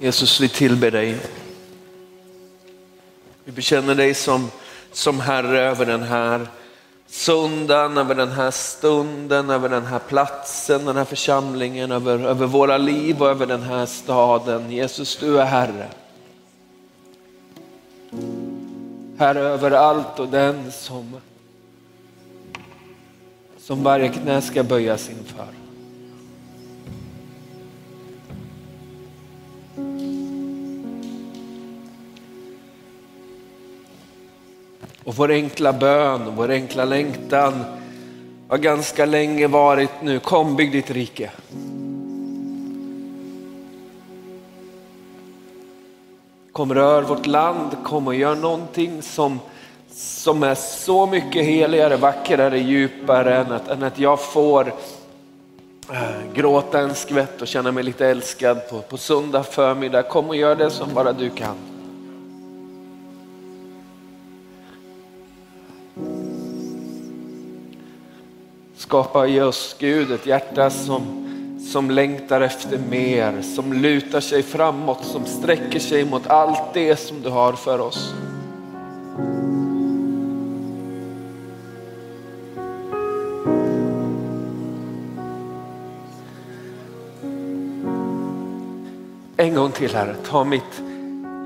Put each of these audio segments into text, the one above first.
Jesus, vi tillber dig. Vi bekänner dig som, som Herre över den här söndagen, över den här stunden, över den här platsen, den här församlingen, över, över våra liv och över den här staden. Jesus, du är Herre. Herre över allt och den som, som varje knä ska böjas inför. Och vår enkla bön, vår enkla längtan har ganska länge varit nu, kom bygg ditt rike. Kom rör vårt land, kom och gör någonting som, som är så mycket heligare, vackrare, djupare än att, än att jag får eh, gråta en skvätt och känna mig lite älskad på, på söndag förmiddag. Kom och gör det som bara du kan. Skapa i oss Gud ett hjärta som, som längtar efter mer, som lutar sig framåt, som sträcker sig mot allt det som du har för oss. En gång till Herre, ta mitt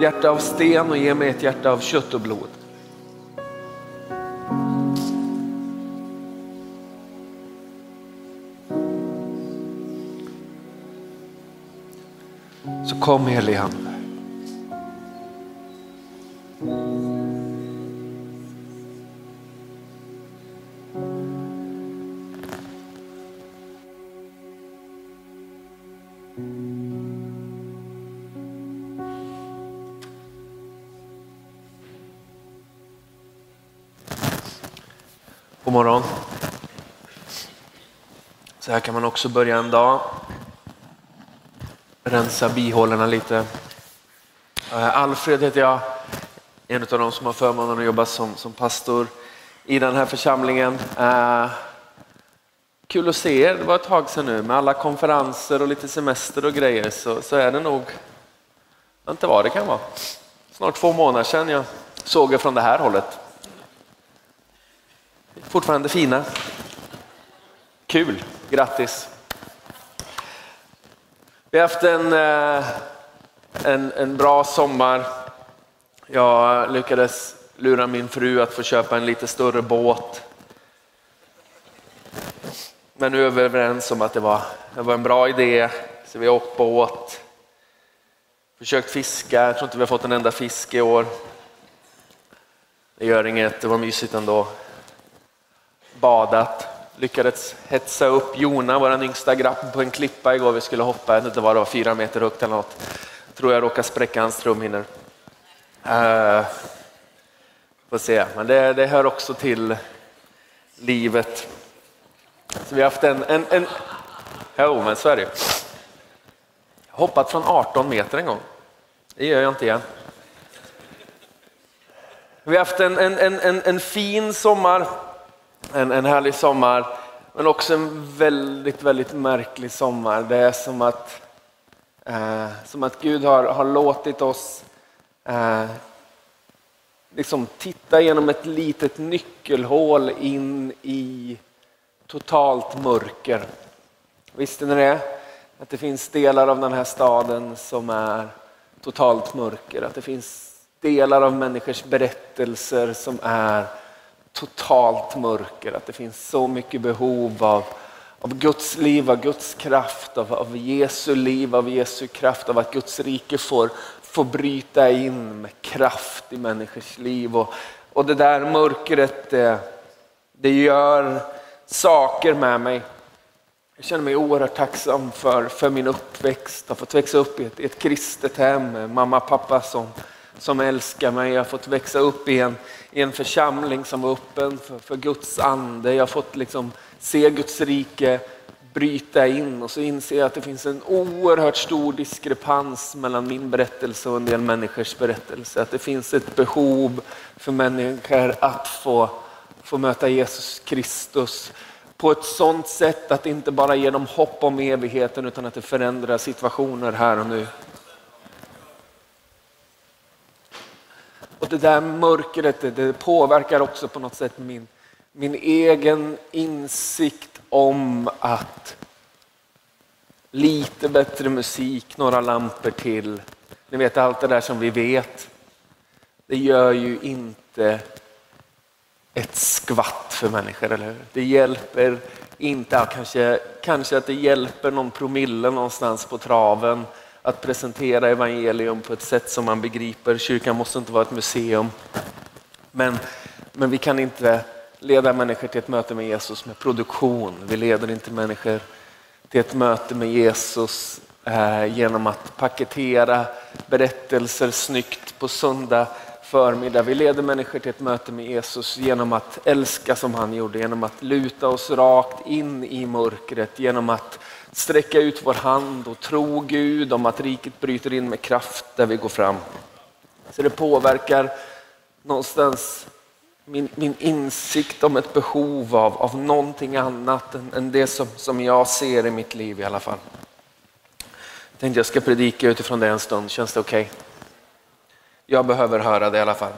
hjärta av sten och ge mig ett hjärta av kött och blod. Så kom helige Ande. God morgon. Så här kan man också börja en dag. Rensa bihålorna lite. Eh, Alfred heter jag, en av de som har förmånen att jobba som, som pastor i den här församlingen. Eh, kul att se er, det var ett tag sedan nu med alla konferenser och lite semester och grejer så, så är det nog, inte vad det kan vara, snart två månader sedan jag såg er från det här hållet. Fortfarande fina. Kul, grattis. Vi har haft en, eh, en, en bra sommar. Jag lyckades lura min fru att få köpa en lite större båt. Men nu är vi överens om att det var, det var en bra idé, så vi har åkt båt. Försökt fiska, jag tror inte vi har fått en enda fisk i år. Det gör inget, det var mysigt ändå badat, lyckades hetsa upp Jona, vår yngsta grabb, på en klippa igår. Vi skulle hoppa, jag vet inte vad det var, fyra meter högt eller något. Tror jag råkade spräcka hans trumhinnor. Uh, får se, men det, det hör också till livet. Så vi har haft en, en, en jo men så är det Hoppat från 18 meter en gång. Det gör jag inte igen. Vi har haft en, en, en, en fin sommar en, en härlig sommar, men också en väldigt, väldigt märklig sommar. Det är som att, eh, som att Gud har, har låtit oss eh, liksom titta genom ett litet nyckelhål in i totalt mörker. Visste ni det? Att det finns delar av den här staden som är totalt mörker. Att det finns delar av människors berättelser som är totalt mörker, att det finns så mycket behov av, av Guds liv, av Guds kraft, av, av Jesu liv, av Jesu kraft, av att Guds rike får, får bryta in med kraft i människors liv. Och, och det där mörkret, det, det gör saker med mig. Jag känner mig oerhört tacksam för, för min uppväxt, att ha fått växa upp i ett, i ett kristet hem, mamma och pappa som, som älskar mig. Jag har fått växa upp i en, i en församling som var öppen för, för Guds ande. Jag har fått liksom se Guds rike bryta in och så inser jag att det finns en oerhört stor diskrepans mellan min berättelse och en del människors berättelse. Att det finns ett behov för människor att få, få möta Jesus Kristus på ett sådant sätt att det inte bara ger dem hopp om evigheten utan att det förändrar situationer här och nu. Det där mörkret det, det påverkar också på något sätt min, min egen insikt om att lite bättre musik, några lampor till, ni vet allt det där som vi vet. Det gör ju inte ett skvatt för människor, eller hur? Det hjälper inte, kanske, kanske att det hjälper någon promille någonstans på traven att presentera evangelium på ett sätt som man begriper. Kyrkan måste inte vara ett museum. Men, men vi kan inte leda människor till ett möte med Jesus med produktion. Vi leder inte människor till ett möte med Jesus eh, genom att paketera berättelser snyggt på söndag förmiddag. Vi leder människor till ett möte med Jesus genom att älska som han gjorde, genom att luta oss rakt in i mörkret, genom att sträcka ut vår hand och tro Gud om att riket bryter in med kraft där vi går fram. Så det påverkar någonstans min, min insikt om ett behov av, av någonting annat än, än det som, som jag ser i mitt liv i alla fall. Jag tänkte jag ska predika utifrån det en stund, känns det okej? Okay? Jag behöver höra det i alla fall.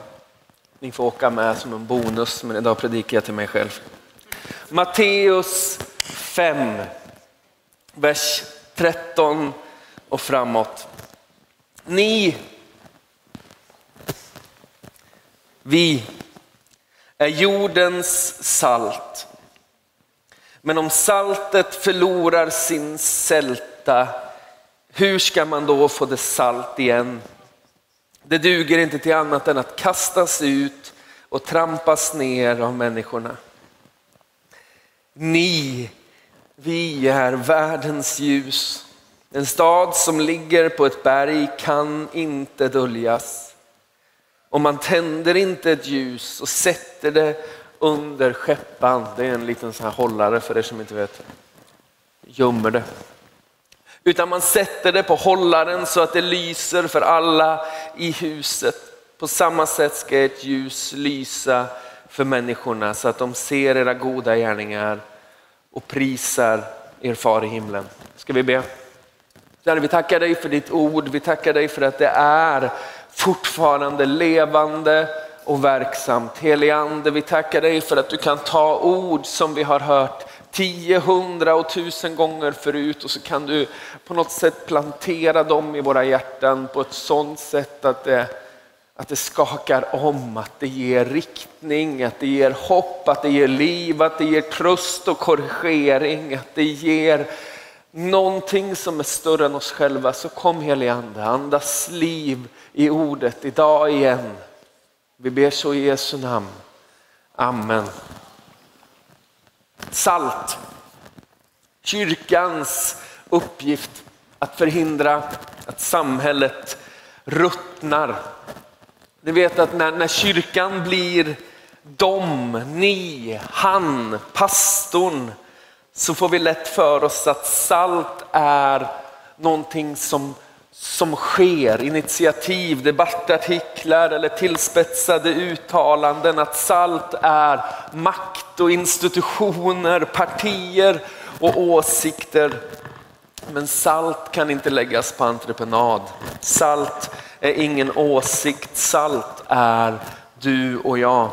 Ni får åka med som en bonus, men idag predikar jag till mig själv. Matteus 5, vers 13 och framåt. Ni, vi är jordens salt. Men om saltet förlorar sin sälta, hur ska man då få det salt igen? Det duger inte till annat än att kastas ut och trampas ner av människorna. Ni, vi är världens ljus. En stad som ligger på ett berg kan inte döljas. Och man tänder inte ett ljus och sätter det under skeppan. Det är en liten sån här hållare för er som inte vet. Gömmer det. Utan man sätter det på hållaren så att det lyser för alla i huset. På samma sätt ska ert ljus lysa för människorna så att de ser era goda gärningar och prisar er far i himlen. Ska vi be? Herre, vi tackar dig för ditt ord. Vi tackar dig för att det är fortfarande levande och verksamt. Helige Ande, vi tackar dig för att du kan ta ord som vi har hört tio, hundra och tusen gånger förut och så kan du på något sätt plantera dem i våra hjärtan på ett sådant sätt att det, att det skakar om, att det ger riktning, att det ger hopp, att det ger liv, att det ger tröst och korrigering, att det ger någonting som är större än oss själva. Så kom helige Ande, andas liv i ordet idag igen. Vi ber så i Jesu namn. Amen. Salt. Kyrkans uppgift att förhindra att samhället ruttnar. Ni vet att när, när kyrkan blir dom, ni, han, pastorn så får vi lätt för oss att salt är någonting som som sker, initiativ, debattartiklar eller tillspetsade uttalanden, att salt är makt och institutioner, partier och åsikter. Men salt kan inte läggas på entreprenad. Salt är ingen åsikt, salt är du och jag.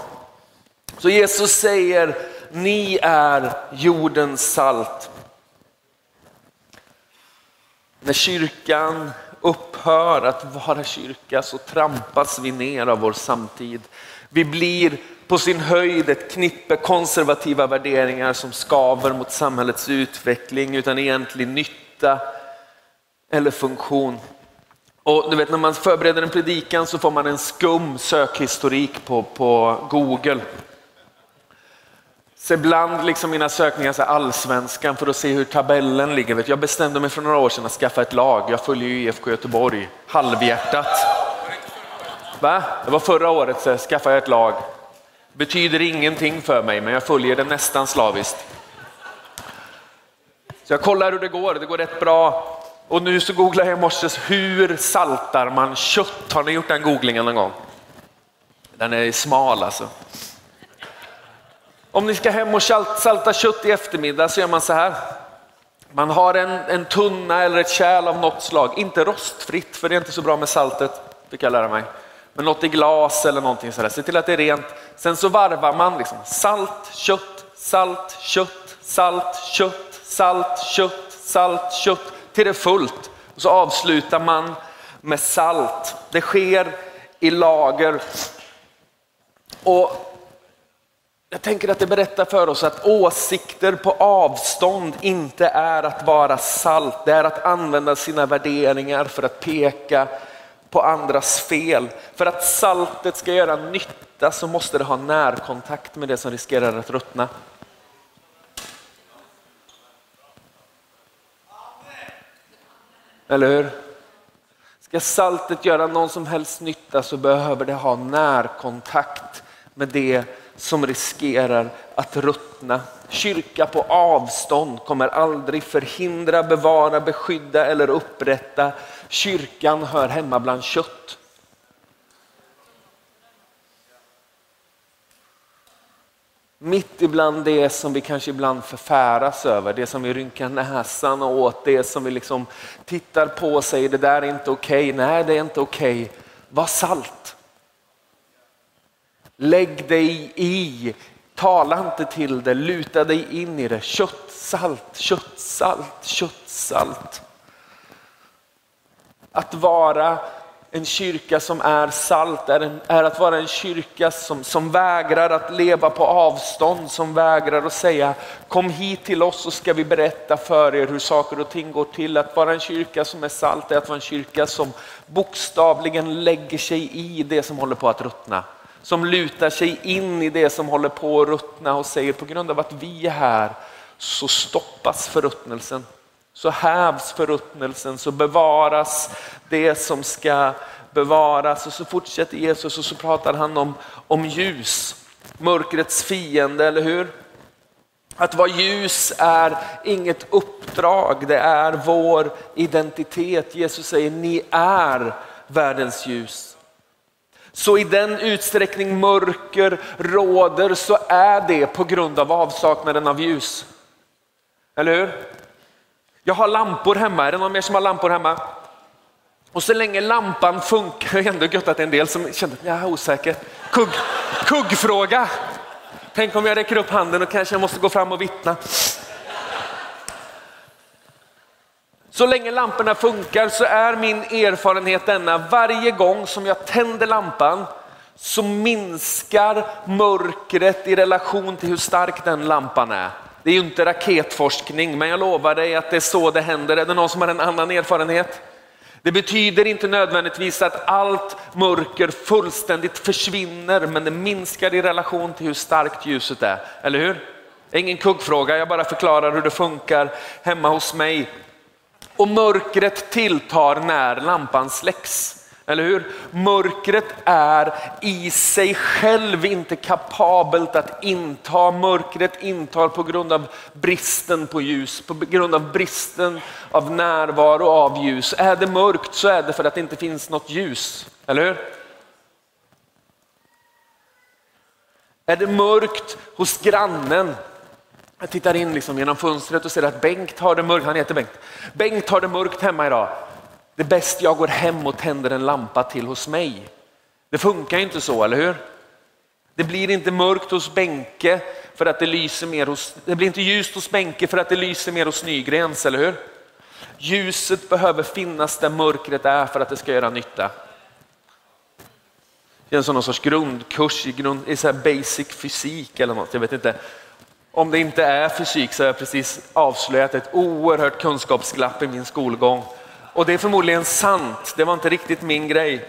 Så Jesus säger, ni är jordens salt. När kyrkan upphör att vara kyrka så trampas vi ner av vår samtid. Vi blir på sin höjd ett knippe konservativa värderingar som skaver mot samhällets utveckling utan egentlig nytta eller funktion. Och du vet när man förbereder en predikan så får man en skum sökhistorik på, på Google. Så ibland liksom mina sökningar så allsvenskan för att se hur tabellen ligger. Jag bestämde mig för några år sedan att skaffa ett lag. Jag följer ju IFK Göteborg halvhjärtat. Va? Det var förra året så skaffade jag ett lag. Betyder ingenting för mig men jag följer det nästan slaviskt. Så jag kollar hur det går, det går rätt bra. Och nu så googlar jag i morse, hur saltar man kött? Har ni gjort den googlingen någon gång? Den är smal alltså. Om ni ska hem och salta kött i eftermiddag så gör man så här. Man har en, en tunna eller ett kärl av något slag, inte rostfritt för det är inte så bra med saltet, fick jag lära mig. Men något i glas eller någonting sådär. Se till att det är rent. Sen så varvar man liksom salt, kött, salt, kött, salt, kött, salt, kött, salt, kött till det är fullt. Och så avslutar man med salt. Det sker i lager. Och jag tänker att det berättar för oss att åsikter på avstånd inte är att vara salt. Det är att använda sina värderingar för att peka på andras fel. För att saltet ska göra nytta så måste det ha närkontakt med det som riskerar att ruttna. Eller hur? Ska saltet göra någon som helst nytta så behöver det ha närkontakt med det som riskerar att ruttna. Kyrka på avstånd kommer aldrig förhindra, bevara, beskydda eller upprätta. Kyrkan hör hemma bland kött. Mitt ibland det som vi kanske ibland förfäras över, det som vi rynkar näsan åt, det som vi liksom tittar på och säger det där är inte okej, okay. nej det är inte okej. Okay. Var salt. Lägg dig i, tala inte till det, luta dig in i det. Köttsalt, köttsalt, köttsalt. Att vara en kyrka som är salt är, en, är att vara en kyrka som, som vägrar att leva på avstånd, som vägrar att säga kom hit till oss så ska vi berätta för er hur saker och ting går till. Att vara en kyrka som är salt är att vara en kyrka som bokstavligen lägger sig i det som håller på att ruttna. Som lutar sig in i det som håller på att ruttna och säger på grund av att vi är här så stoppas förruttnelsen så hävs förruttnelsen, så bevaras det som ska bevaras. Och så fortsätter Jesus och så pratar han om, om ljus, mörkrets fiende, eller hur? Att vara ljus är inget uppdrag, det är vår identitet. Jesus säger ni är världens ljus. Så i den utsträckning mörker råder så är det på grund av avsaknaden av ljus. Eller hur? Jag har lampor hemma, är det någon mer som har lampor hemma? Och så länge lampan funkar, det är ändå gött att det är en del som känner att jag är osäker. Kugg, kuggfråga. Tänk om jag räcker upp handen och kanske jag måste gå fram och vittna. Så länge lamporna funkar så är min erfarenhet denna, varje gång som jag tänder lampan så minskar mörkret i relation till hur stark den lampan är. Det är ju inte raketforskning, men jag lovar dig att det är så det händer. Är det någon som har en annan erfarenhet? Det betyder inte nödvändigtvis att allt mörker fullständigt försvinner, men det minskar i relation till hur starkt ljuset är. Eller hur? Det är ingen kuggfråga, jag bara förklarar hur det funkar hemma hos mig. Och mörkret tilltar när lampan släcks. Eller hur? Mörkret är i sig själv inte kapabelt att inta. Mörkret intar på grund av bristen på ljus, på grund av bristen av närvaro av ljus. Är det mörkt så är det för att det inte finns något ljus. Eller hur? Är det mörkt hos grannen? Jag tittar in liksom genom fönstret och ser att Bengt har det mörkt. Han heter Bengt. Bengt har det mörkt hemma idag. Det är bäst jag går hem och tänder en lampa till hos mig. Det funkar inte så, eller hur? Det blir inte mörkt hos Benke för att det lyser mer hos, det blir inte ljust hos Benke för att det lyser mer hos Nygrens, eller hur? Ljuset behöver finnas där mörkret är för att det ska göra nytta. Det är en sån sorts grundkurs i, grund, i så basic fysik eller något, jag vet inte. Om det inte är fysik så har jag precis avslöjat ett oerhört kunskapsglapp i min skolgång. Och det är förmodligen sant, det var inte riktigt min grej.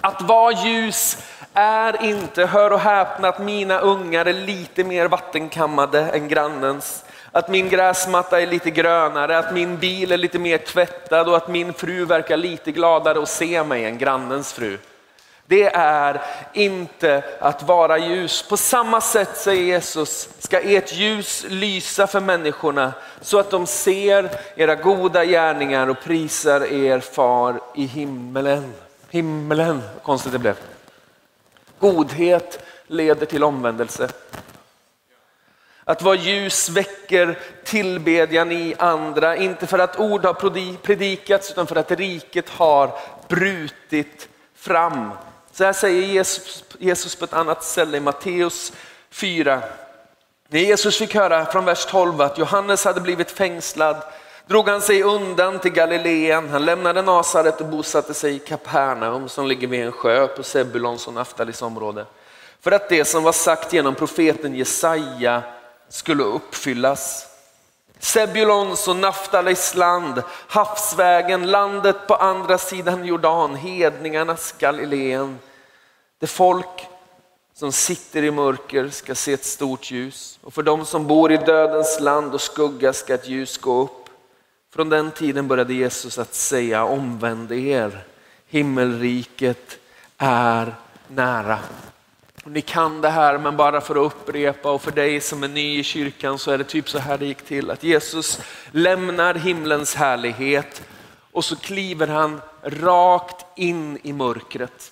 Att vara ljus är inte, hör och häpna, att mina ungar är lite mer vattenkammade än grannens. Att min gräsmatta är lite grönare, att min bil är lite mer tvättad och att min fru verkar lite gladare att se mig än grannens fru. Det är inte att vara ljus. På samma sätt säger Jesus, ska ert ljus lysa för människorna så att de ser era goda gärningar och prisar er far i himmelen. Himmelen, vad konstigt det blev. Godhet leder till omvändelse. Att vara ljus väcker tillbedjan i andra, inte för att ord har predikats utan för att riket har brutit fram. Så här säger Jesus, Jesus på ett annat ställe i Matteus 4. När Jesus fick höra från vers 12 att Johannes hade blivit fängslad drog han sig undan till Galileen. Han lämnade Nasaret och bosatte sig i Kapernaum som ligger vid en sjö på Sebulons och Naftalis område. För att det som var sagt genom profeten Jesaja skulle uppfyllas. Sebulons och Naftalis land, havsvägen, landet på andra sidan Jordan, hedningarnas Galileen. Det folk som sitter i mörker ska se ett stort ljus och för de som bor i dödens land och skugga ska ett ljus gå upp. Från den tiden började Jesus att säga omvänd er, himmelriket är nära. Ni kan det här men bara för att upprepa och för dig som är ny i kyrkan så är det typ så här det gick till. Att Jesus lämnar himlens härlighet och så kliver han rakt in i mörkret.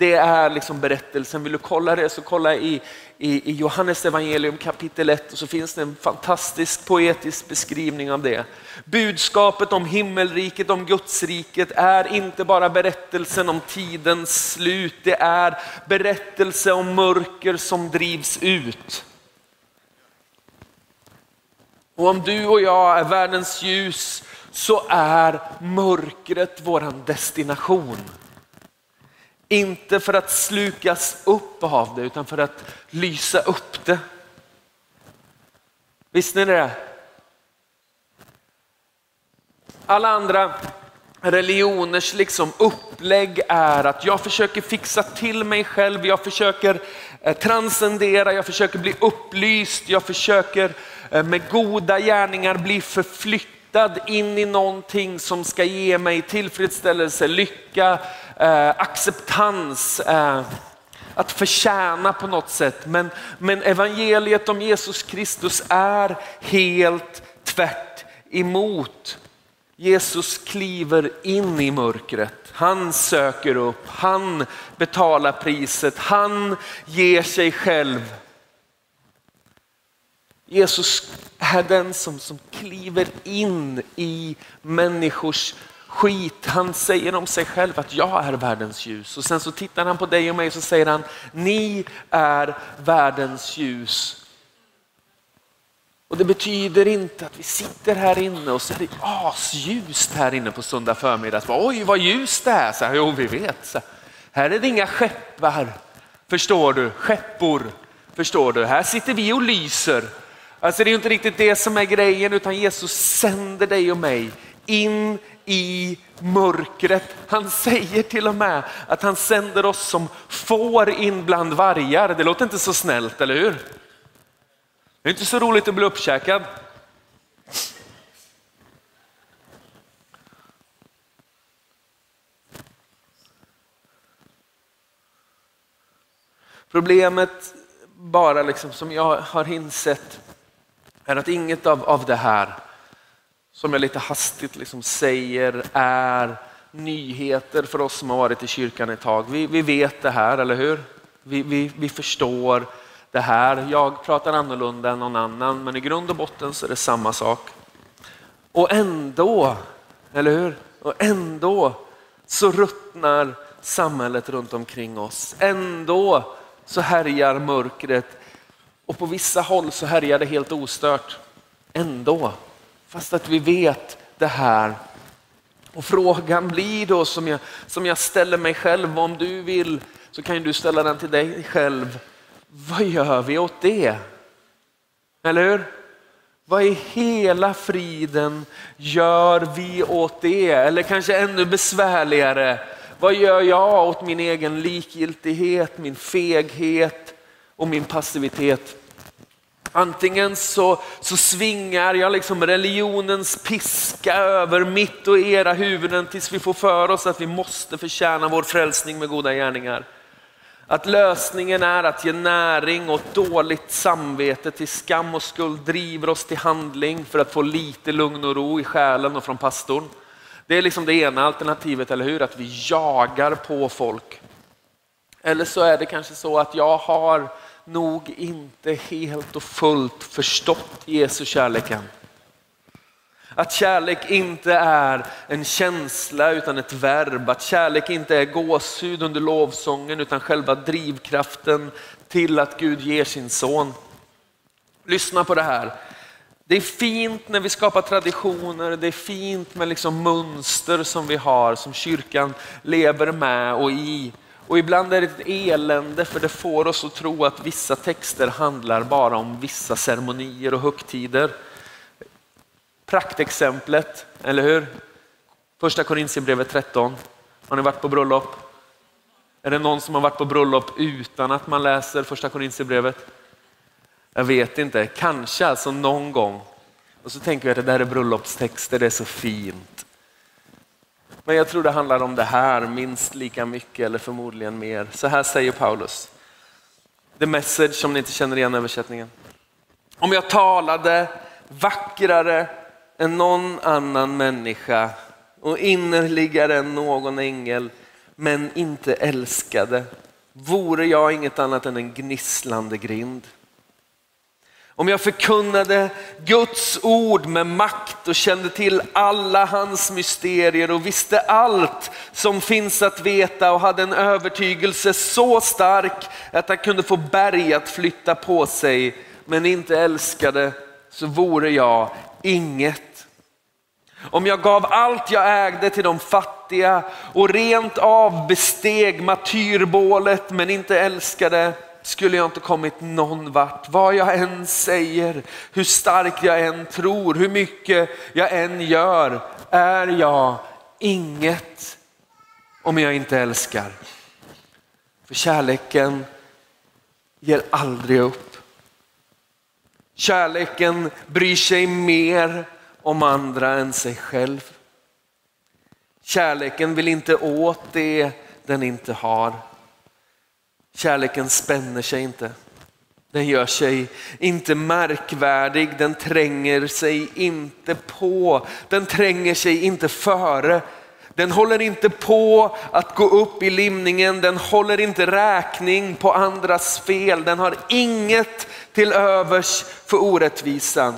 Det är liksom berättelsen. Vill du kolla det så kolla i, i, i Johannes evangelium kapitel 1 och så finns det en fantastisk poetisk beskrivning av det. Budskapet om himmelriket, om Gudsriket är inte bara berättelsen om tidens slut. Det är berättelse om mörker som drivs ut. Och om du och jag är världens ljus så är mörkret våran destination. Inte för att slukas upp av det utan för att lysa upp det. Visste ni det? Alla andra religioners liksom upplägg är att jag försöker fixa till mig själv, jag försöker eh, transcendera, jag försöker bli upplyst, jag försöker eh, med goda gärningar bli förflyttad in i någonting som ska ge mig tillfredsställelse, lycka, eh, acceptans, eh, att förtjäna på något sätt. Men, men evangeliet om Jesus Kristus är helt tvärt emot. Jesus kliver in i mörkret. Han söker upp, han betalar priset, han ger sig själv. Jesus är den som, som kliver in i människors skit. Han säger om sig själv att jag är världens ljus. Och sen så tittar han på dig och mig och så säger han, ni är världens ljus. Och det betyder inte att vi sitter här inne och så är det asljust här inne på söndag förmiddag. Oj vad ljust det är. Så här, jo vi vet. Så här är det inga skeppar, förstår du, skeppor, förstår du. Här sitter vi och lyser. Alltså det är inte riktigt det som är grejen utan Jesus sänder dig och mig in i mörkret. Han säger till och med att han sänder oss som får in bland vargar. Det låter inte så snällt, eller hur? Det är inte så roligt att bli uppkäkad. Problemet, bara liksom som jag har insett, är att inget av, av det här som jag lite hastigt liksom säger är nyheter för oss som har varit i kyrkan ett tag. Vi, vi vet det här, eller hur? Vi, vi, vi förstår det här. Jag pratar annorlunda än någon annan, men i grund och botten så är det samma sak. Och ändå, eller hur? Och ändå så ruttnar samhället runt omkring oss. Ändå så härjar mörkret och på vissa håll så härjar det helt ostört. Ändå Fast att vi vet det här. Och frågan blir då som jag, som jag ställer mig själv, om du vill så kan du ställa den till dig själv. Vad gör vi åt det? Eller hur? Vad i hela friden gör vi åt det? Eller kanske ännu besvärligare, vad gör jag åt min egen likgiltighet, min feghet och min passivitet? Antingen så, så svingar jag liksom religionens piska över mitt och era huvuden tills vi får för oss att vi måste förtjäna vår frälsning med goda gärningar. Att lösningen är att ge näring åt dåligt samvete till skam och skuld driver oss till handling för att få lite lugn och ro i själen och från pastorn. Det är liksom det ena alternativet, eller hur? Att vi jagar på folk. Eller så är det kanske så att jag har nog inte helt och fullt förstått Jesu kärleken. Att kärlek inte är en känsla utan ett verb. Att kärlek inte är gåshud under lovsången utan själva drivkraften till att Gud ger sin son. Lyssna på det här. Det är fint när vi skapar traditioner, det är fint med liksom mönster som vi har, som kyrkan lever med och i. Och ibland är det ett elände för det får oss att tro att vissa texter handlar bara om vissa ceremonier och högtider. Praktexemplet, eller hur? Första Korintierbrevet 13. Har ni varit på bröllop? Är det någon som har varit på bröllop utan att man läser första Korintierbrevet? Jag vet inte, kanske alltså någon gång. Och så tänker vi att det där är bröllopstexter, det är så fint. Men jag tror det handlar om det här minst lika mycket eller förmodligen mer. Så här säger Paulus. The message som ni inte känner igen översättningen. Om jag talade vackrare än någon annan människa och innerligare än någon ängel men inte älskade vore jag inget annat än en gnisslande grind. Om jag förkunnade Guds ord med makt och kände till alla hans mysterier och visste allt som finns att veta och hade en övertygelse så stark att han kunde få berg att flytta på sig men inte älskade så vore jag inget. Om jag gav allt jag ägde till de fattiga och rent av besteg martyrbålet men inte älskade skulle jag inte kommit någon vart. Vad jag än säger, hur starkt jag än tror, hur mycket jag än gör, är jag inget om jag inte älskar. För kärleken ger aldrig upp. Kärleken bryr sig mer om andra än sig själv. Kärleken vill inte åt det den inte har. Kärleken spänner sig inte. Den gör sig inte märkvärdig, den tränger sig inte på, den tränger sig inte före. Den håller inte på att gå upp i limningen, den håller inte räkning på andras fel, den har inget till övers för orättvisan.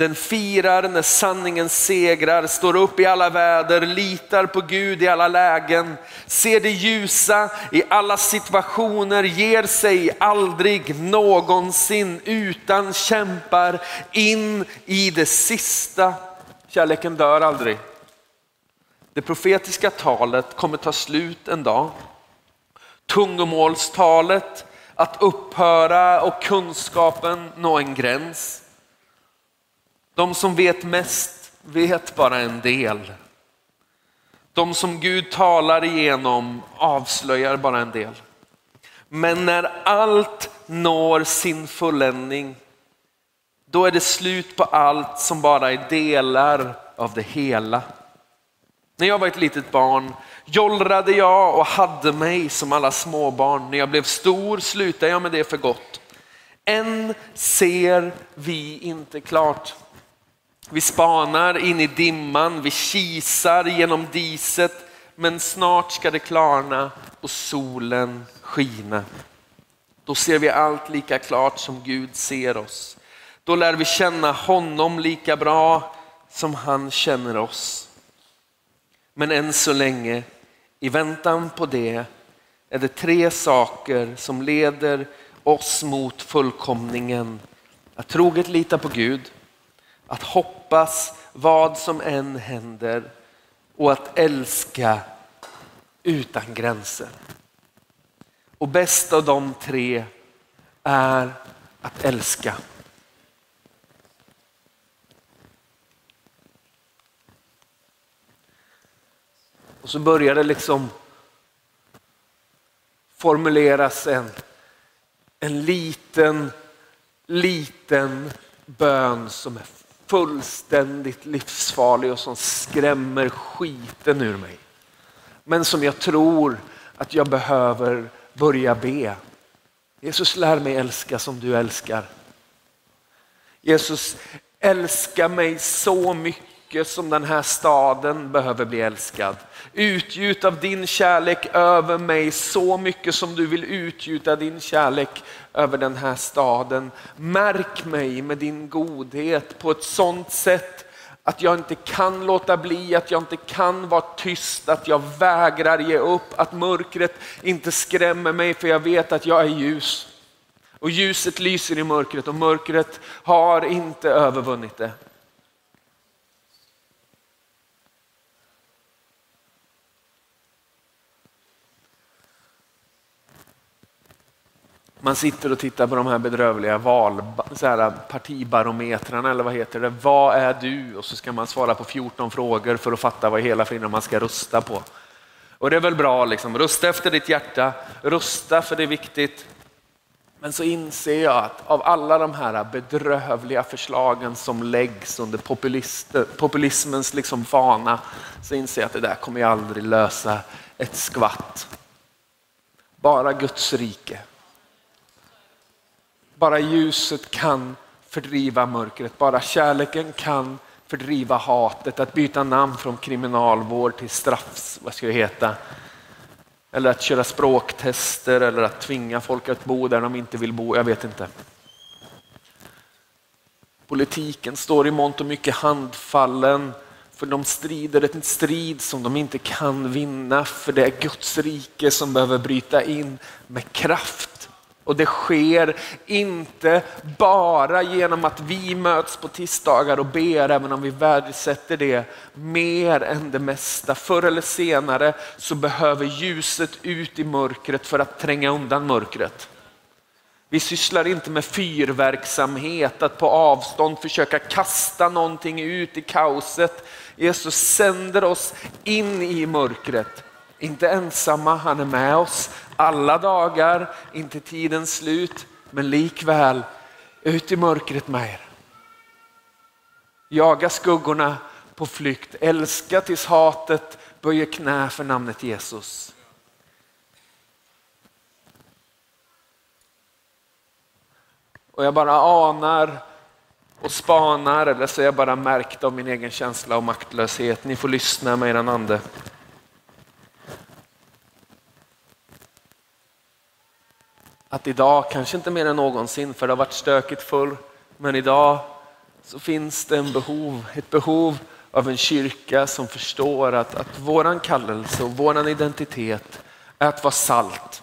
Den firar när sanningen segrar, står upp i alla väder, litar på Gud i alla lägen, ser det ljusa i alla situationer, ger sig aldrig någonsin utan kämpar in i det sista. Kärleken dör aldrig. Det profetiska talet kommer ta slut en dag. Tungomålstalet att upphöra och kunskapen nå en gräns. De som vet mest vet bara en del. De som Gud talar igenom avslöjar bara en del. Men när allt når sin fulländning, då är det slut på allt som bara är delar av det hela. När jag var ett litet barn jollrade jag och hade mig som alla småbarn. När jag blev stor slutade jag med det för gott. Än ser vi inte klart. Vi spanar in i dimman, vi kisar genom diset, men snart ska det klarna och solen skina. Då ser vi allt lika klart som Gud ser oss. Då lär vi känna honom lika bra som han känner oss. Men än så länge, i väntan på det, är det tre saker som leder oss mot fullkomningen. Att troget lita på Gud, att hoppas hoppas vad som än händer och att älska utan gränser. Och bäst av de tre är att älska. Och så börjar det liksom formuleras en, en liten, liten bön som är fullständigt livsfarlig och som skrämmer skiten ur mig. Men som jag tror att jag behöver börja be. Jesus lär mig älska som du älskar. Jesus älskar mig så mycket som den här staden behöver bli älskad. Utgjut av din kärlek över mig så mycket som du vill utgjuta din kärlek över den här staden. Märk mig med din godhet på ett sådant sätt att jag inte kan låta bli, att jag inte kan vara tyst, att jag vägrar ge upp, att mörkret inte skrämmer mig för jag vet att jag är ljus. Och ljuset lyser i mörkret och mörkret har inte övervunnit det. Man sitter och tittar på de här bedrövliga val, så här, partibarometrarna eller vad heter det. Vad är du? Och så ska man svara på 14 frågor för att fatta vad hela friden man ska rösta på. Och det är väl bra, liksom. rösta efter ditt hjärta, rösta för det är viktigt. Men så inser jag att av alla de här bedrövliga förslagen som läggs under populismens liksom fana så inser jag att det där kommer jag aldrig lösa ett skvatt. Bara Guds rike. Bara ljuset kan fördriva mörkret, bara kärleken kan fördriva hatet, att byta namn från kriminalvård till straffs, vad ska det heta? Eller att köra språktester eller att tvinga folk att bo där de inte vill bo, jag vet inte. Politiken står i mångt och mycket handfallen för de strider en strid som de inte kan vinna för det är Guds rike som behöver bryta in med kraft. Och det sker inte bara genom att vi möts på tisdagar och ber, även om vi värdesätter det mer än det mesta. Förr eller senare så behöver ljuset ut i mörkret för att tränga undan mörkret. Vi sysslar inte med fyrverksamhet, att på avstånd försöka kasta någonting ut i kaoset. Jesus sänder oss in i mörkret inte ensamma, han är med oss alla dagar, inte tidens slut, men likväl ut i mörkret med er. Jaga skuggorna på flykt, älska tills hatet böjer knä för namnet Jesus. Och jag bara anar och spanar eller så är jag bara märkt av min egen känsla av maktlöshet. Ni får lyssna med er ande. Att idag, kanske inte mer än någonsin, för det har varit stökigt förr, men idag så finns det en behov, ett behov av en kyrka som förstår att, att våran kallelse och våran identitet är att vara salt.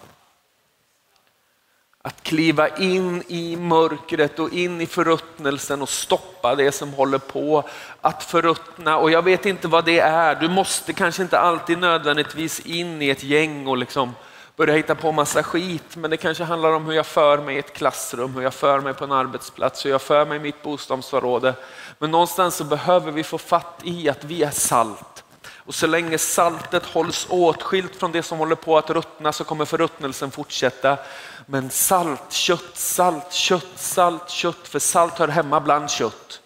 Att kliva in i mörkret och in i förruttnelsen och stoppa det som håller på att förruttna. Och jag vet inte vad det är. Du måste kanske inte alltid nödvändigtvis in i ett gäng och liksom börja hitta på massa skit, men det kanske handlar om hur jag för mig i ett klassrum, hur jag för mig på en arbetsplats, hur jag för mig i mitt bostadsområde. Men någonstans så behöver vi få fatt i att vi är salt. Och så länge saltet hålls åtskilt från det som håller på att ruttna så kommer förruttnelsen fortsätta. Men salt kött, salt kött, salt kött, för salt hör hemma bland kött.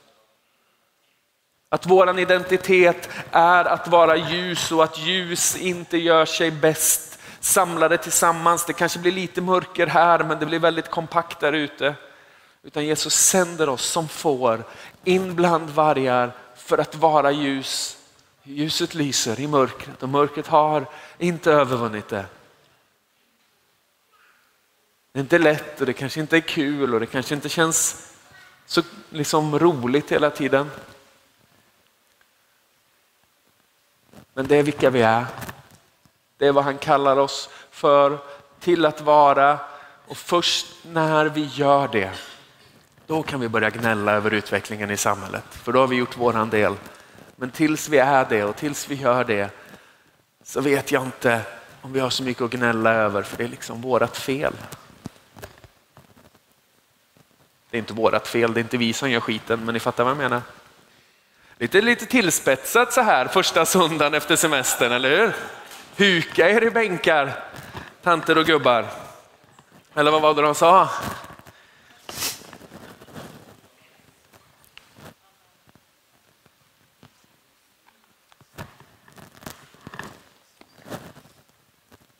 Att våran identitet är att vara ljus och att ljus inte gör sig bäst samlade tillsammans. Det kanske blir lite mörker här men det blir väldigt kompakt där ute. Utan Jesus sänder oss som får in bland vargar för att vara ljus. Ljuset lyser i mörkret och mörkret har inte övervunnit det. Det är inte lätt och det kanske inte är kul och det kanske inte känns så liksom roligt hela tiden. Men det är vilka vi är. Det är vad han kallar oss för till att vara och först när vi gör det, då kan vi börja gnälla över utvecklingen i samhället. För då har vi gjort våran del. Men tills vi är det och tills vi gör det så vet jag inte om vi har så mycket att gnälla över för det är liksom vårat fel. Det är inte vårat fel, det är inte vi som gör skiten, men ni fattar vad jag menar. Lite, lite tillspetsat så här första söndagen efter semestern, eller hur? Huka er i bänkar, tanter och gubbar. Eller vad var det de sa?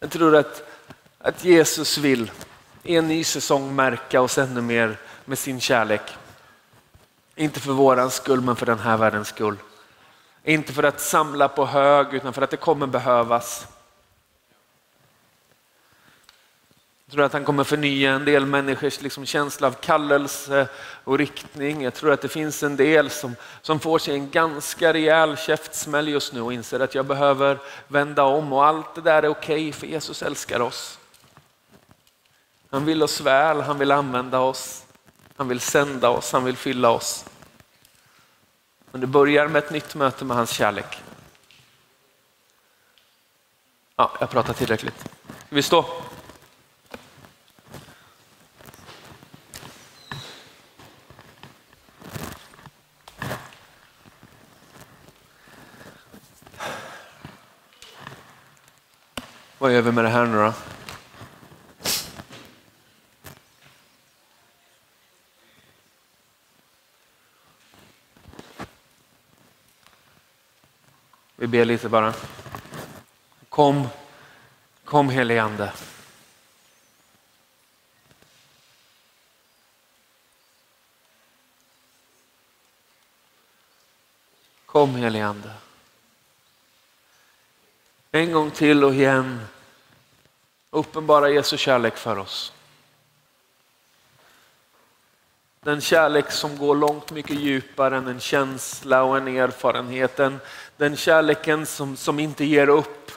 Jag tror att, att Jesus vill i en ny säsong märka oss ännu mer med sin kärlek. Inte för våran skull, men för den här världens skull. Inte för att samla på hög utan för att det kommer behövas. Jag tror att han kommer förnya en del människors liksom känsla av kallelse och riktning. Jag tror att det finns en del som, som får sig en ganska rejäl käftsmäll just nu och inser att jag behöver vända om och allt det där är okej okay för Jesus älskar oss. Han vill oss väl, han vill använda oss, han vill sända oss, han vill fylla oss. Men det börjar med ett nytt möte med hans kärlek. Ja, jag pratar tillräckligt. Ska vi stå? Vad gör vi med det här nu då? Vi ber lite bara. Kom, kom helige Ande. Kom helige Ande. En gång till och igen uppenbara Jesu kärlek för oss. Den kärlek som går långt mycket djupare än en känsla och en erfarenhet. Den, den kärleken som, som inte ger upp.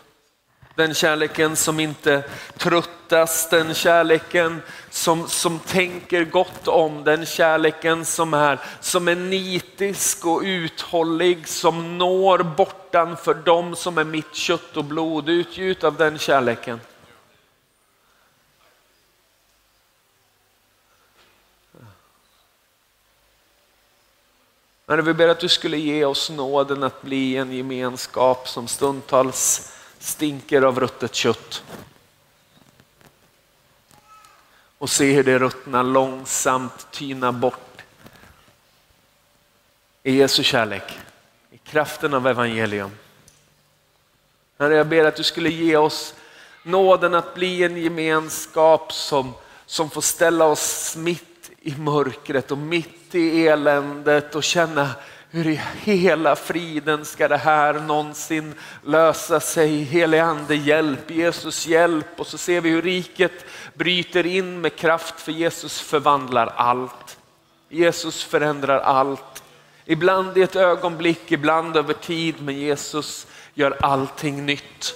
Den kärleken som inte tröttas, den kärleken som, som tänker gott om, den kärleken som är, som är nitisk och uthållig, som når bortanför dem som är mitt kött och blod. Utgjut av den kärleken. Men vi ber att du skulle ge oss nåden att bli en gemenskap som stundtals stinker av ruttet kött. Och se hur det ruttna långsamt tyna bort i Jesu kärlek, i kraften av evangelium. Herre, jag ber att du skulle ge oss nåden att bli en gemenskap som, som får ställa oss mitt i mörkret och mitt i eländet och känna hur i hela friden ska det här någonsin lösa sig? Helig ande hjälp, Jesus hjälp. Och så ser vi hur riket bryter in med kraft för Jesus förvandlar allt. Jesus förändrar allt. Ibland i ett ögonblick, ibland över tid, men Jesus gör allting nytt.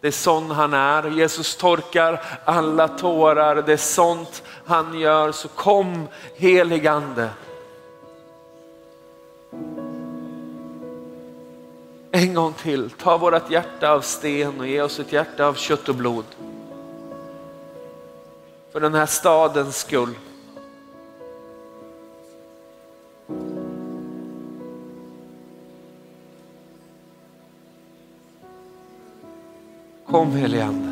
Det är sån han är. Jesus torkar alla tårar. Det är sånt han gör. Så kom heligande. En gång till, ta vårt hjärta av sten och ge oss ett hjärta av kött och blod. För den här stadens skull. Kom helige Ande.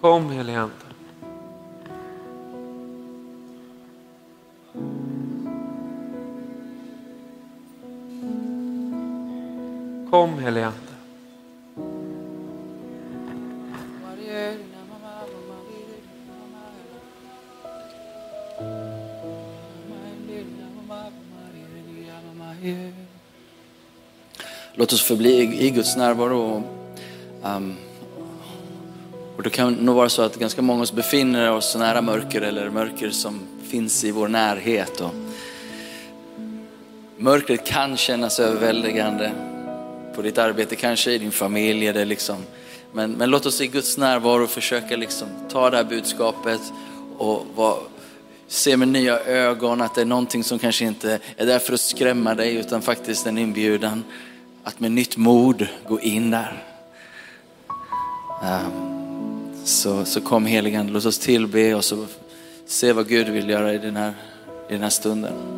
Kom helige Ande. Kom helige Ande. Låt oss förbli i Guds närvaro. Um, och det kan nog vara så att ganska många av oss befinner oss nära mörker eller mörker som finns i vår närhet. Och mörkret kan kännas överväldigande på ditt arbete, kanske i din familj. Eller liksom. men, men låt oss i Guds närvaro försöka liksom ta det här budskapet och var, se med nya ögon att det är någonting som kanske inte är där för att skrämma dig utan faktiskt en inbjudan att med nytt mod gå in där. Ehm, så, så kom heligande, låt oss tillbe och så se vad Gud vill göra i den här, i den här stunden.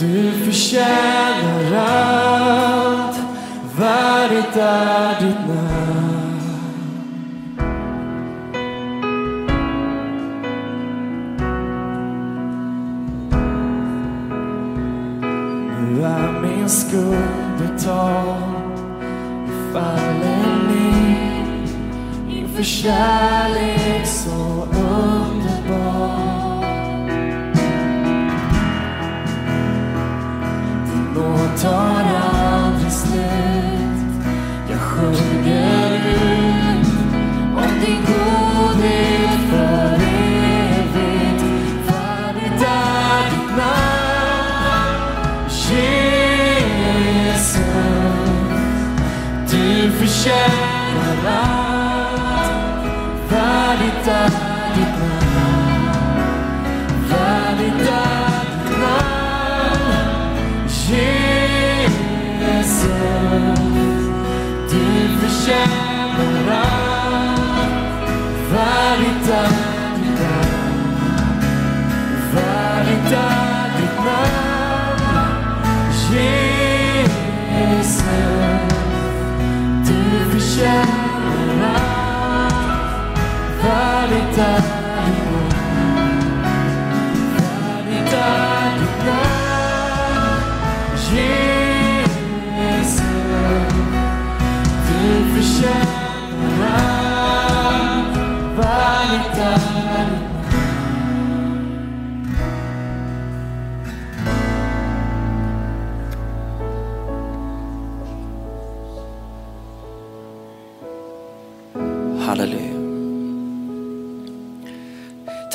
Du förtjänar allt. Värdigt är ditt namn. Nu är min skuld betald. Jag faller ner inför kärlek så ung. Tar aldrig slut. Jag sjunger ut om din godhet för evigt. Värdigt är ditt namn, Jesus. Du förtjänar allt. Värdigt är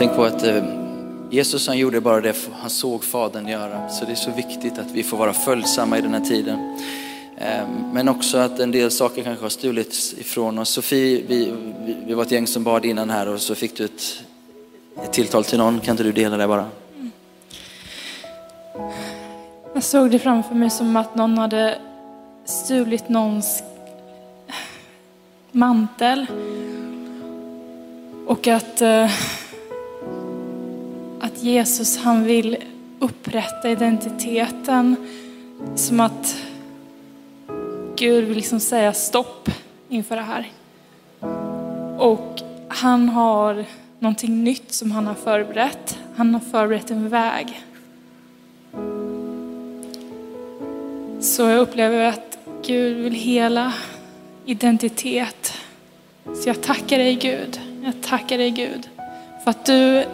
Tänk på att eh, Jesus han gjorde bara det han såg Fadern göra. Så det är så viktigt att vi får vara följsamma i den här tiden. Eh, men också att en del saker kanske har stulits ifrån oss. Sofie, vi, vi, vi var ett gäng som bad innan här och så fick du ett, ett tilltal till någon. Kan inte du dela det bara? Mm. Jag såg det framför mig som att någon hade stulit någons mantel. Och att, eh, att Jesus han vill upprätta identiteten. Som att Gud vill liksom säga stopp inför det här. Och han har någonting nytt som han har förberett. Han har förberett en väg. Så jag upplever att Gud vill hela identitet. Så jag tackar dig Gud. Jag tackar dig Gud för att du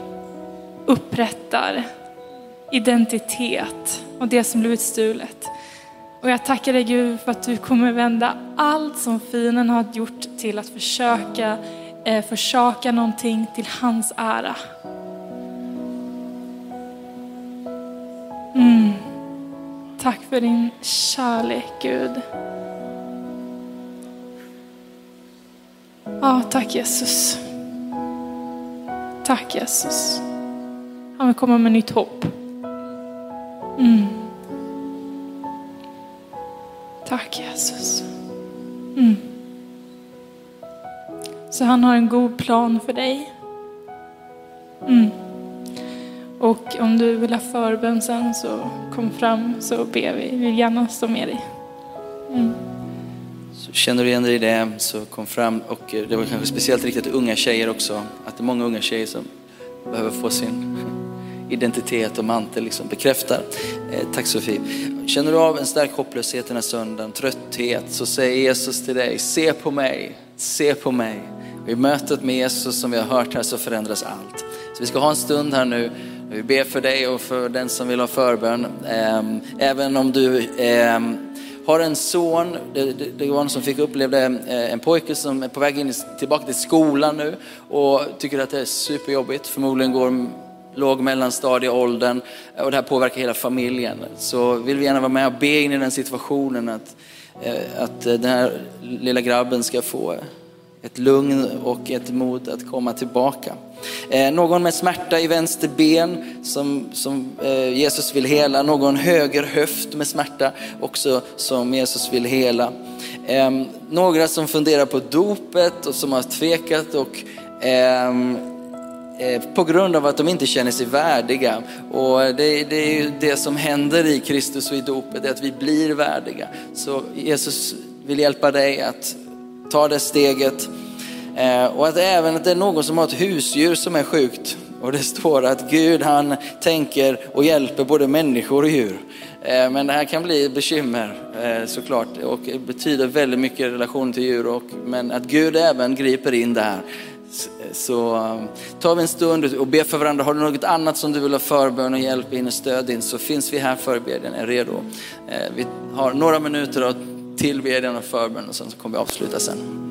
upprättar identitet och det som blivit stulet. Och jag tackar dig Gud för att du kommer vända allt som fienden har gjort till att försöka eh, försaka någonting till hans ära. Mm. Tack för din kärlek Gud. Ja, tack Jesus. Tack Jesus. Han vill komma med nytt hopp. Mm. Tack Jesus. Mm. Så han har en god plan för dig. Mm. Och om du vill ha förbön sen så kom fram så ber vi. Vi vill gärna stå med dig. Mm. Så känner du igen dig i det så kom fram och eh, det var kanske speciellt riktat till unga tjejer också. Att det är många unga tjejer som behöver få sin identitet och mantel liksom bekräftar. Eh, tack Sofie. Känner du av en stark hopplöshet den här söndagen, trötthet, så säger Jesus till dig, se på mig, se på mig. Och I mötet med Jesus som vi har hört här så förändras allt. Så vi ska ha en stund här nu. Vi ber för dig och för den som vill ha förbön. Ehm, även om du ehm, har en son, det, det, det var någon som fick uppleva eh, en pojke som är på väg in, tillbaka till skolan nu och tycker att det är superjobbigt. Förmodligen går låg mellanstadieåldern eh, och det här påverkar hela familjen. Så vill vi gärna vara med och be in i den situationen att, eh, att eh, den här lilla grabben ska få ett lugn och ett mod att komma tillbaka. Eh, någon med smärta i vänster ben som, som eh, Jesus vill hela. Någon höger höft med smärta också som Jesus vill hela. Eh, några som funderar på dopet och som har tvekat och ehm, Eh, på grund av att de inte känner sig värdiga. Och det, det är ju det som händer i Kristus och i dopet, det är att vi blir värdiga. Så Jesus vill hjälpa dig att ta det steget. Eh, och att även att det är någon som har ett husdjur som är sjukt. Och det står att Gud han tänker och hjälper både människor och djur. Eh, men det här kan bli bekymmer såklart och det betyder väldigt mycket i relation till djur. Och, men att Gud även griper in där. Så um, tar vi en stund och ber för varandra. Har du något annat som du vill ha förbön och hjälp in och stöd in så finns vi här förebedjan är redo. Eh, vi har några minuter av tillbedjan och förbön och sen så kommer vi avsluta sen.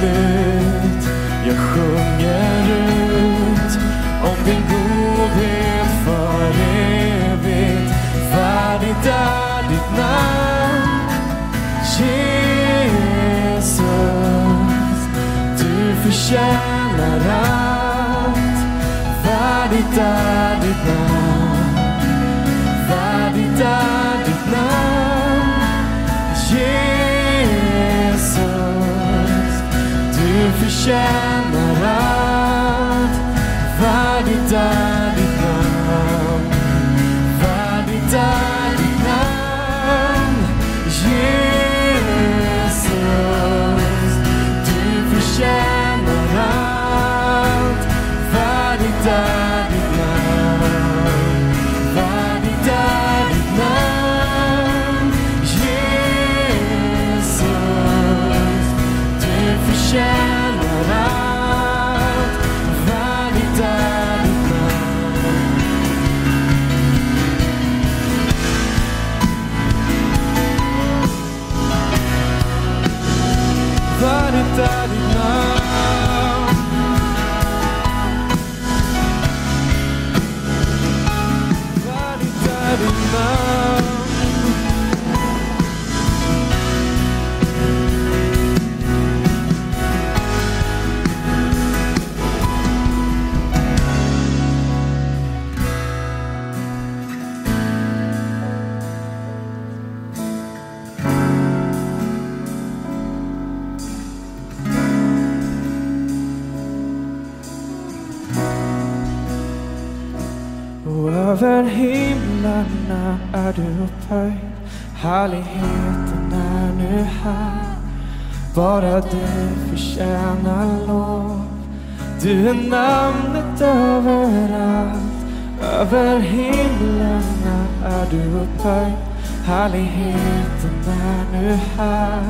slut. Jag sjunger du över himlarna är du upphöjd. Härligheten är nu här. Bara du förtjänar lov. Du är namnet överallt. Över himlarna är du upphöjd. Härligheten är nu här.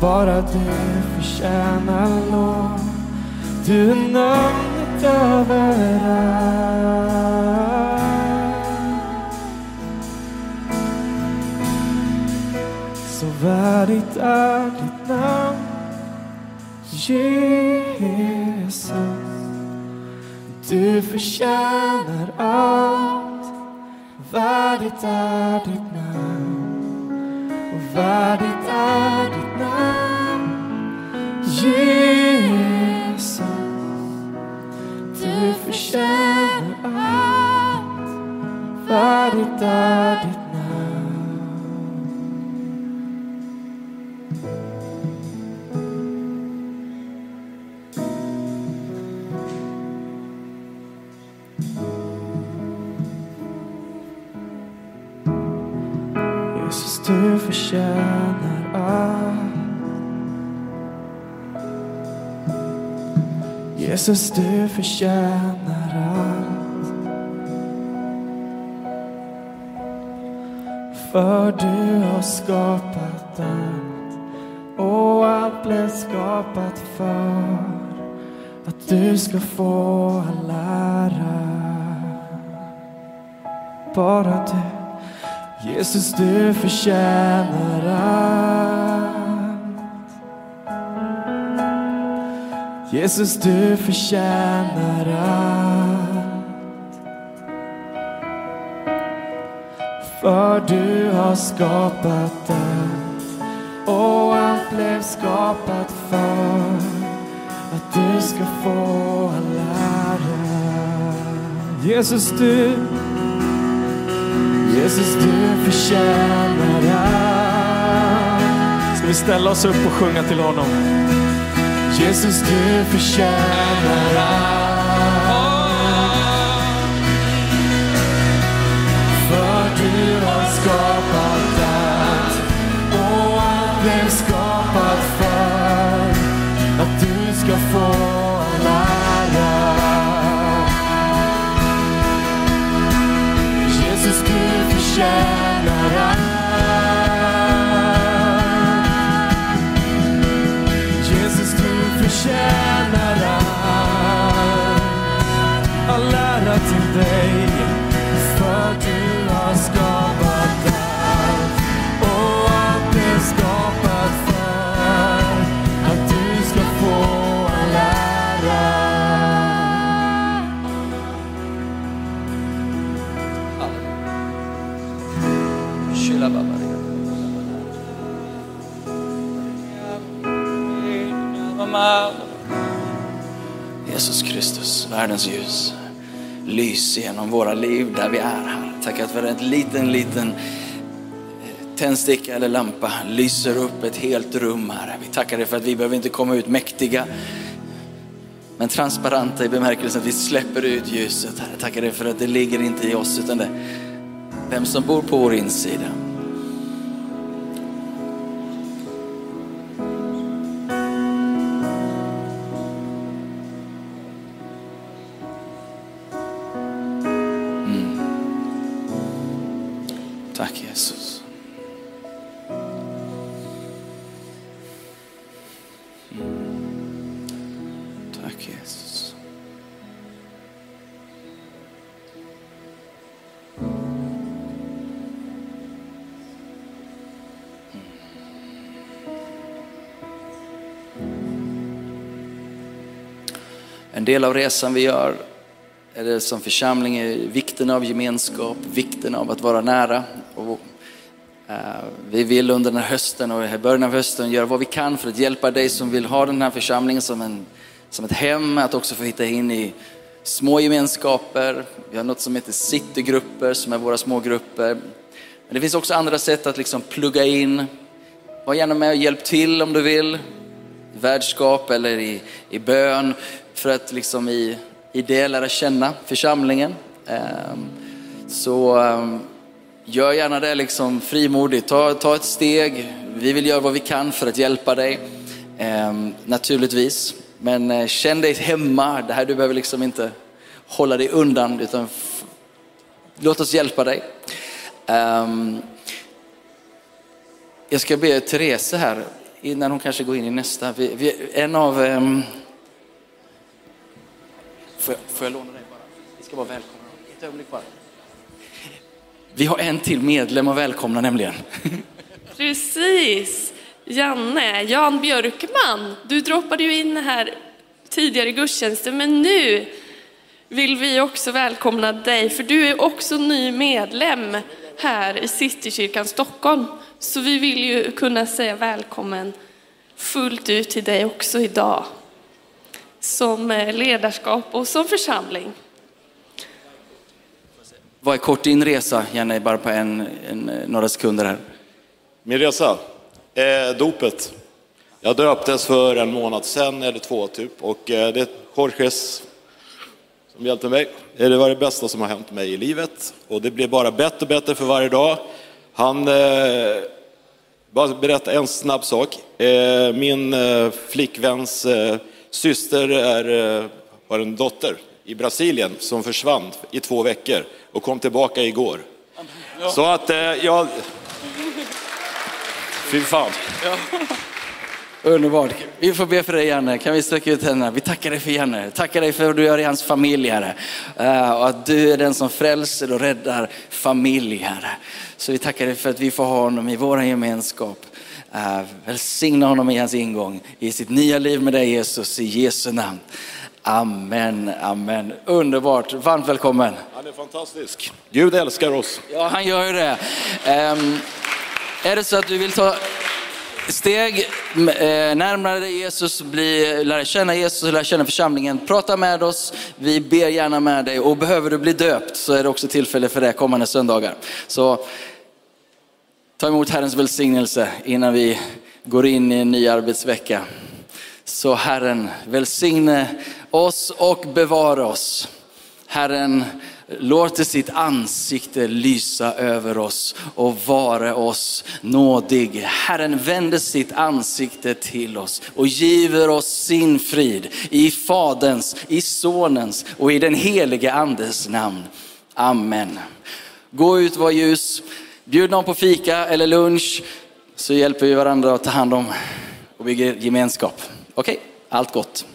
Bara du förtjänar lov. Du är namnet överallt. Värdigt är ditt namn Jesus, du förtjänar allt. Värdigt är ditt namn och värdigt är ditt namn. Jesus, du förtjänar allt. Värdigt är ditt namn. Förtjänar allt. Jesus, du förtjänar allt. För du har skapat allt och allt blev skapat för att du ska få all ära. Bara du Jesus, du förtjänar allt. Jesus, du förtjänar allt. För du har skapat allt och allt blev skapat för att du ska få all ära. Jesus, du Jesus, du förtjänar allt. Ska vi ställa oss upp och sjunga till honom? Jesus, du förtjänar allt. Du världens ljus. Lys genom våra liv där vi är här. Tack att för en liten, liten eh, tändsticka eller lampa lyser upp ett helt rum här. Vi tackar dig för att vi behöver inte komma ut mäktiga men transparenta i bemärkelsen att vi släpper ut ljuset. Herre, tackar dig för att det ligger inte i oss utan det vem som bor på vår insida. En del av resan vi gör eller som församling är vikten av gemenskap, vikten av att vara nära. Och, eh, vi vill under den här hösten och i början av hösten göra vad vi kan för att hjälpa dig som vill ha den här församlingen som, en, som ett hem, att också få hitta in i små gemenskaper. Vi har något som heter citygrupper som är våra små grupper. Men det finns också andra sätt att liksom plugga in. Var gärna med och hjälp till om du vill. I värdskap eller i, i bön för att liksom i, i det lära känna församlingen. Ehm, så ehm, gör gärna det liksom frimodigt. Ta, ta ett steg. Vi vill göra vad vi kan för att hjälpa dig. Ehm, naturligtvis. Men eh, känn dig hemma. Det här du behöver liksom inte hålla dig undan utan låt oss hjälpa dig. Jag ska be Therese här, innan hon kanske går in i nästa. En av får, jag, får jag låna dig bara? Vi ska vara välkomna. Ett ögonblick bara. Vi har en till medlem att välkomna nämligen. Precis. Janne, Jan Björkman, du droppade ju in här tidigare i gudstjänsten, men nu vill vi också välkomna dig, för du är också ny medlem här i Citykyrkan Stockholm. Så vi vill ju kunna säga välkommen fullt ut till dig också idag. Som eh, ledarskap och som församling. Vad är kort din resa, Janne, bara på en, en, några sekunder här? Min resa? Eh, dopet. Jag döptes för en månad sedan, eller två typ, och eh, det är Jorges som hjälpte mig. Det var det bästa som har hänt mig i livet och det blir bara bättre och bättre för varje dag. Han, eh, bara berätta en snabb sak. Eh, min eh, flickväns eh, syster är, eh, har en dotter i Brasilien som försvann i två veckor och kom tillbaka igår. Så att eh, jag... Fy fan. Underbart. Vi får be för dig Janne. Kan vi sträcka ut händerna? Vi tackar dig för Janne. Tackar dig för vad du gör i hans familj Herre. Eh, Och att du är den som frälser och räddar familj Herre. Så vi tackar dig för att vi får ha honom i vår gemenskap. Eh, Välsigna honom i hans ingång i sitt nya liv med dig Jesus i Jesu namn. Amen, amen. Underbart. Varmt välkommen. Han är fantastisk. Gud älskar oss. Ja, han gör ju det. Ehm, är det så att du vill ta steg eh, närmare Jesus, bli, lära känna Jesus, lära känna församlingen, prata med oss. Vi ber gärna med dig och behöver du bli döpt så är det också tillfälle för det kommande söndagar. Så ta emot Herrens välsignelse innan vi går in i en ny arbetsvecka. Så Herren välsigne oss och bevara oss. Herren låter sitt ansikte lysa över oss och vare oss nådig. Herren vänder sitt ansikte till oss och giver oss sin frid i Faderns, i Sonens och i den helige Andes namn. Amen. Gå ut, var ljus, bjud någon på fika eller lunch så hjälper vi varandra att ta hand om och bygger gemenskap. Okej, allt gott.